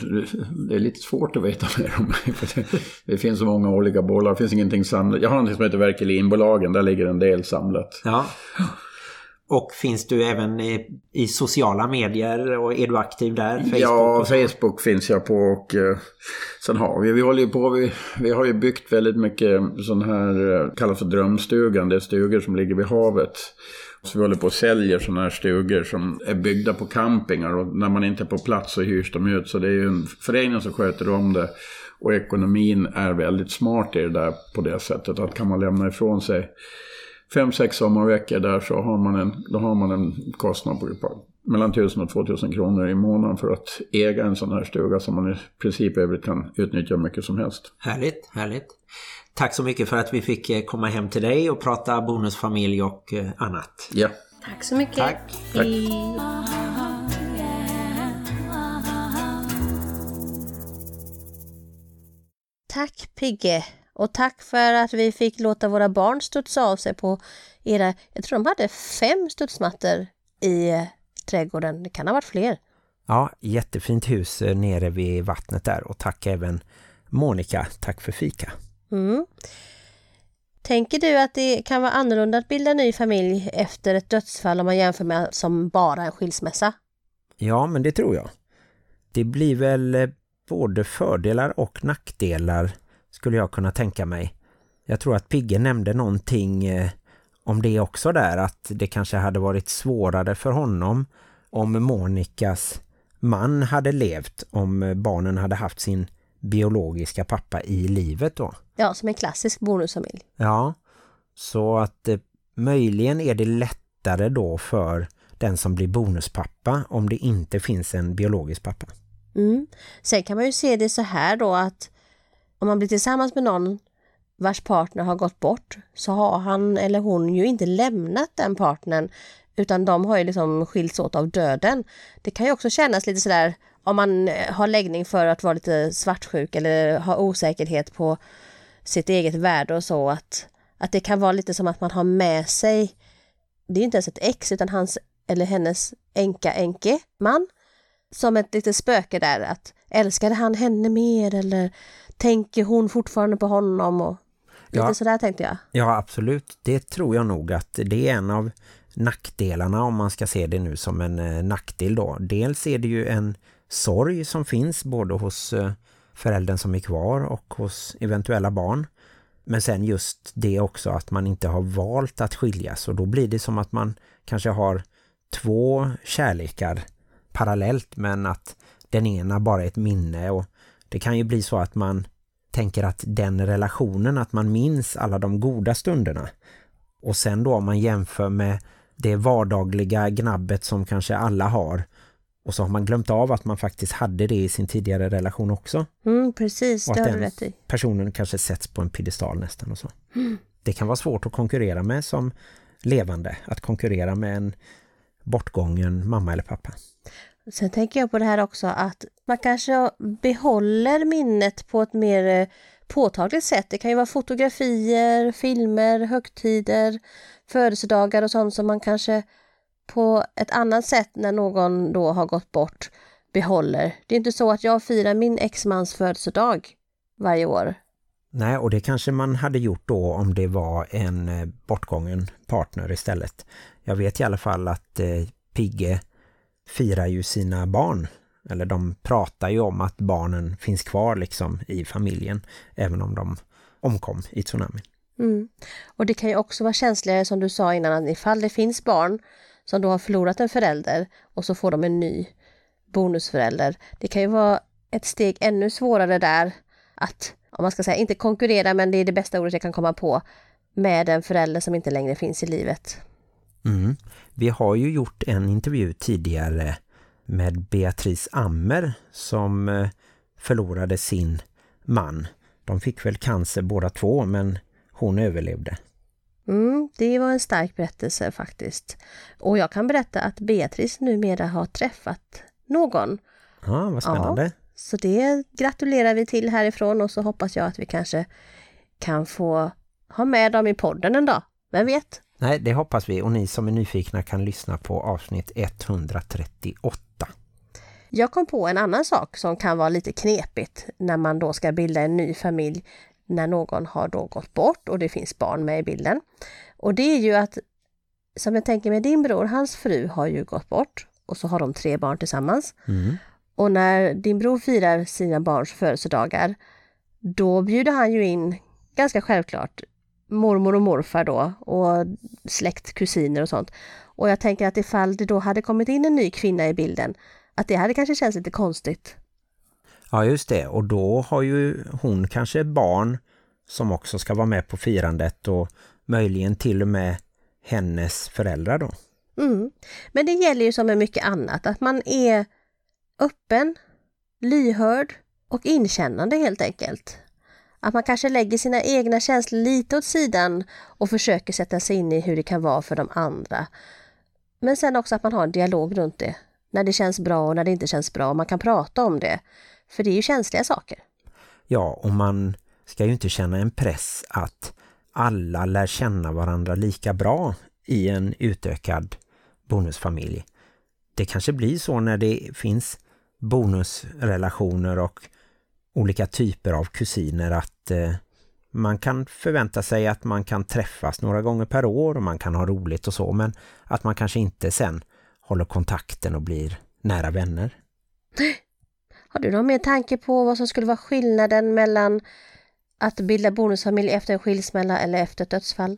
det är lite svårt att veta mer om mig. Det, det finns så många olika bolag. Det finns ingenting samlat. Jag har något som heter Verkelinbolagen. Där ligger en del samlat. Ja. Och finns du även i, i sociala medier och är du aktiv där? Facebook ja? Facebook finns jag på och eh, sen har vi, vi håller ju på, vi, vi har ju byggt väldigt mycket sån här, eh, kallas för drömstugan, det är stugor som ligger vid havet. Så vi håller på och säljer sådana här stugor som är byggda på campingar och när man inte är på plats så hyrs de ut. Så det är ju en förening som sköter om det. Och ekonomin är väldigt smart i det där på det sättet att kan man lämna ifrån sig fem, sex sommarveckor där så har man en, då har man en kostnad på på mellan 1000 och 2000 kronor i månaden för att äga en sån här stuga som man i princip övrigt kan utnyttja mycket som helst. Härligt, härligt. Tack så mycket för att vi fick eh, komma hem till dig och prata bonusfamilj och eh, annat. Ja, Tack så mycket. Tack. Tack. Tack Pigge och tack för att vi fick låta våra barn studsa av sig på era, jag tror de hade fem studsmattor i eh, trädgården, det kan ha varit fler. Ja, jättefint hus eh, nere vid vattnet där och tack även Monica, tack för fika. Mm. Tänker du att det kan vara annorlunda att bilda ny familj efter ett dödsfall om man jämför med som bara en skilsmässa? Ja, men det tror jag. Det blir väl eh, både fördelar och nackdelar skulle jag kunna tänka mig. Jag tror att Pigge nämnde någonting eh, om det också där, att det kanske hade varit svårare för honom om Monikas man hade levt, om barnen hade haft sin biologiska pappa i livet då. Ja, som en klassisk bonusfamilj. Ja, så att eh, möjligen är det lättare då för den som blir bonuspappa om det inte finns en biologisk pappa. Mm. Sen kan man ju se det så här då att om man blir tillsammans med någon vars partner har gått bort så har han eller hon ju inte lämnat den partnern utan de har ju liksom skilts åt av döden. Det kan ju också kännas lite sådär om man eh, har läggning för att vara lite svartsjuk eller ha osäkerhet på sitt eget värde och så att, Att det kan vara lite som att man har med sig, det är inte ens ett ex utan hans eller hennes enka enke man som ett litet spöke där att älskade han henne mer eller tänker hon fortfarande på honom och lite Ja. sådär tänkte jag. Ja, absolut. Det tror jag nog att det är en av nackdelarna om man ska se det nu som en eh, nackdel då. Dels är det ju en sorg som finns både hos eh, föräldern som är kvar och hos eventuella barn. Men sen just det också att man inte har valt att skiljas och då blir det som att man kanske har två kärlekar parallellt men att den ena bara är ett minne och det kan ju bli så att man tänker att den relationen, att man minns alla de goda stunderna. Och sen då om man jämför med det vardagliga gnabbet som kanske alla har och så har man glömt av att man faktiskt hade det i sin tidigare relation också. Mm, precis, Och det att har du rätt i. personen kanske sätts på en piedestal nästan och så. Det kan vara svårt att konkurrera med som levande, att konkurrera med en bortgången mamma eller pappa. Sen tänker jag på det här också att man kanske behåller minnet på ett mer eh, påtagligt sätt. Det kan ju vara fotografier, filmer, högtider, födelsedagar och sånt som man kanske på ett annat sätt när någon då har gått bort behåller. Det är inte så att jag firar min exmans födelsedag varje år. Nej, och det kanske man hade gjort då om det var en eh, bortgången partner istället. Jag vet i alla fall att eh, Pigge firar ju sina barn. Eller de pratar ju om att barnen finns kvar liksom i familjen. Även om de omkom i tsunamin. Mm. Och det kan ju också vara känsligare som du sa innan att ifall det finns barn som då har förlorat en förälder och så får de en ny bonusförälder. Det kan ju vara ett steg ännu svårare där att, om man ska säga, inte konkurrera men det är det bästa ordet jag kan komma på med en förälder som inte längre finns i livet. Mm. Vi har ju gjort en intervju tidigare med Beatrice Ammer som eh, förlorade sin man. De fick väl cancer båda två men hon överlevde. Mm, det var en stark berättelse faktiskt. Och jag kan berätta att Beatrice numera har träffat någon. Ja, vad spännande. Så det gratulerar vi till härifrån och så hoppas jag att vi kanske kan få ha med dem i podden en dag. Vem vet? Nej, det hoppas vi och ni som är nyfikna kan lyssna på avsnitt 138. Jag kom på en annan sak som kan vara lite knepigt när man då ska bilda en ny familj när någon har då gått bort och det finns barn med i bilden. Och det är ju att, som jag tänker med din bror, hans fru har ju gått bort och så har de tre barn tillsammans. Mm. Och när din bror firar sina barns födelsedagar, då bjuder han ju in, ganska självklart, mormor och morfar då och släkt, kusiner och sånt. Och jag tänker att ifall det då hade kommit in en ny kvinna i bilden, att det hade kanske känts lite konstigt. Ja, just det. Och då har ju hon kanske barn som också ska vara med på firandet och möjligen till och med hennes föräldrar då. Mm. Men det gäller ju som med mycket annat, att man är öppen, lyhörd och inkännande helt enkelt. Att man kanske lägger sina egna känslor lite åt sidan och försöker sätta sig in i hur det kan vara för de andra. Men sen också att man har en dialog runt det. När det känns bra och när det inte känns bra. Man kan prata om det. För det är ju känsliga saker. Ja, och man ska ju inte känna en press att alla lär känna varandra lika bra i en utökad bonusfamilj. Det kanske blir så när det finns bonusrelationer och olika typer av kusiner att eh, man kan förvänta sig att man kan träffas några gånger per år och man kan ha roligt och så men att man kanske inte sen håller kontakten och blir nära vänner. Har du någon mer tanke på vad som skulle vara skillnaden mellan att bilda bonusfamilj efter en skilsmälla eller efter ett dödsfall?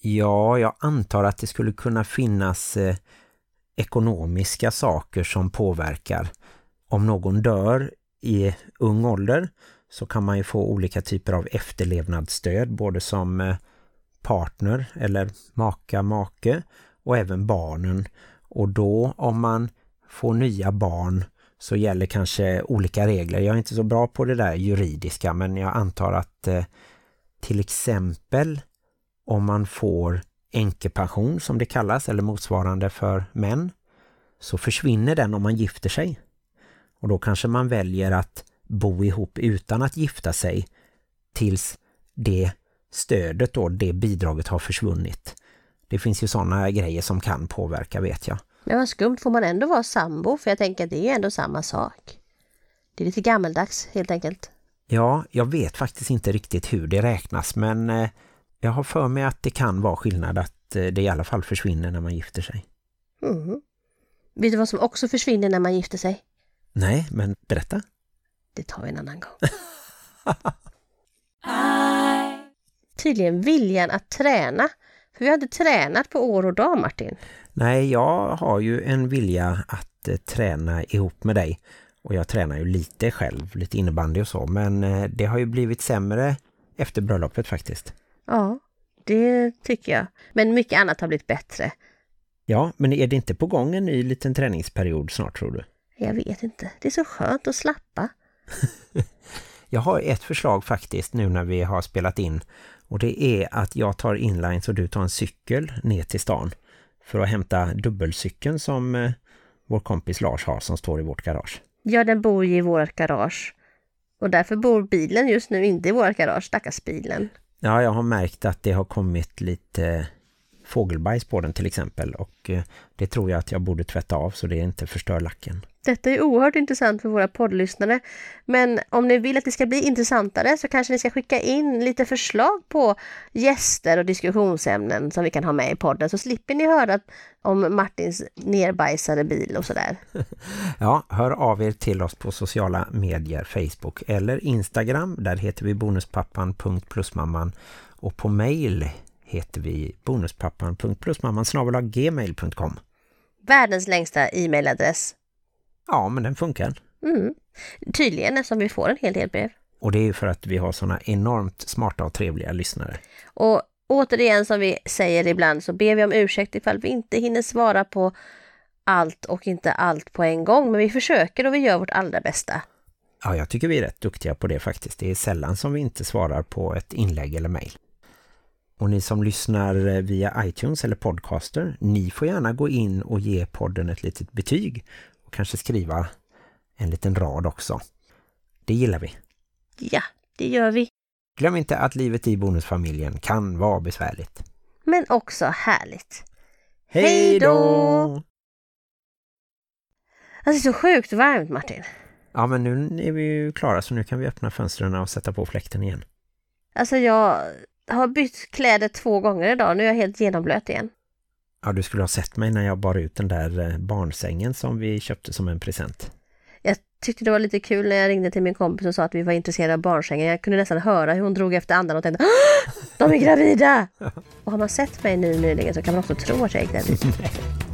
Ja, jag antar att det skulle kunna finnas eh, ekonomiska saker som påverkar. Om någon dör i ung ålder så kan man ju få olika typer av efterlevnadsstöd både som eh, partner eller maka, make och även barnen. Och då om man får nya barn så gäller kanske olika regler. Jag är inte så bra på det där juridiska men jag antar att eh, till exempel om man får enkepension som det kallas eller motsvarande för män så försvinner den om man gifter sig. Och då kanske man väljer att bo ihop utan att gifta sig tills det stödet då, det bidraget har försvunnit. Det finns ju sådana grejer som kan påverka vet jag. Men vad skumt, får man ändå vara sambo? För jag tänker att det är ändå samma sak. Det är lite gammeldags helt enkelt. Ja, jag vet faktiskt inte riktigt hur det räknas men eh, jag har för mig att det kan vara skillnad att eh, det i alla fall försvinner när man gifter sig. Mm. Vet du vad som också försvinner när man gifter sig? Nej, men berätta. Det tar vi en annan gång. Tydligen viljan att träna. För vi har inte tränat på år och dag, Martin. Nej, jag har ju en vilja att eh, träna ihop med dig. Och jag tränar ju lite själv, lite innebandy och så. Men eh, det har ju blivit sämre efter bröllopet faktiskt. Ja, det tycker jag. Men mycket annat har blivit bättre. Ja, men är det inte på gång en ny liten träningsperiod snart tror du? Jag vet inte. Det är så skönt att slappa. Jag har ett förslag faktiskt nu när vi har spelat in. Och det är att jag tar inlines och du tar en cykel ner till stan. För att hämta dubbelcykeln som eh, vår kompis Lars har som står i vårt garage. Ja, den bor ju i vårt garage. Och därför bor bilen just nu inte i vårt garage, stackars bilen. Ja, jag har märkt att det har kommit lite fågelbajs på den till exempel. Och eh, det tror jag att jag borde tvätta av så det inte förstör lacken. Detta är oerhört intressant för våra poddlyssnare. Men om ni vill att det ska bli intressantare så kanske ni ska skicka in lite förslag på gäster och diskussionsämnen som vi kan ha med i podden. Så slipper ni höra om Martins nerbajsade bil och sådär. Ja, hör av er till oss på sociala medier, Facebook eller Instagram. Där heter vi bonuspappan.plusmamman och på mail heter vi bonuspappan.plusmamman gmail.com. Världens längsta e-mailadress. Ja, men den funkar. Mm. Tydligen eftersom vi får en hel del brev. Och det är ju för att vi har såna enormt smarta och trevliga lyssnare. Och återigen som vi säger ibland så ber vi om ursäkt ifall vi inte hinner svara på allt och inte allt på en gång. Men vi försöker och vi gör vårt allra bästa. Ja, jag tycker vi är rätt duktiga på det faktiskt. Det är sällan som vi inte svarar på ett inlägg eller mejl. Och ni som lyssnar via iTunes eller Podcaster, ni får gärna gå in och ge podden ett litet betyg och kanske skriva en liten rad också. Det gillar vi. Ja, det gör vi. Glöm inte att livet i bonusfamiljen kan vara besvärligt. Men också härligt. Hej då! Alltså det är så sjukt varmt Martin. Ja, men nu är vi ju klara så nu kan vi öppna fönstren och sätta på fläkten igen. Alltså jag har bytt kläder två gånger idag. Nu är jag helt genomblöt igen. Ja, du skulle ha sett mig när jag bar ut den där eh, barnsängen som vi köpte som en present. Jag tyckte det var lite kul när jag ringde till min kompis och sa att vi var intresserade av barnsängen. Jag kunde nästan höra hur hon drog efter andan och tänkte "Åh, De är gravida! Och har man sett mig nu nyligen så kan man också tro att jag är gravid.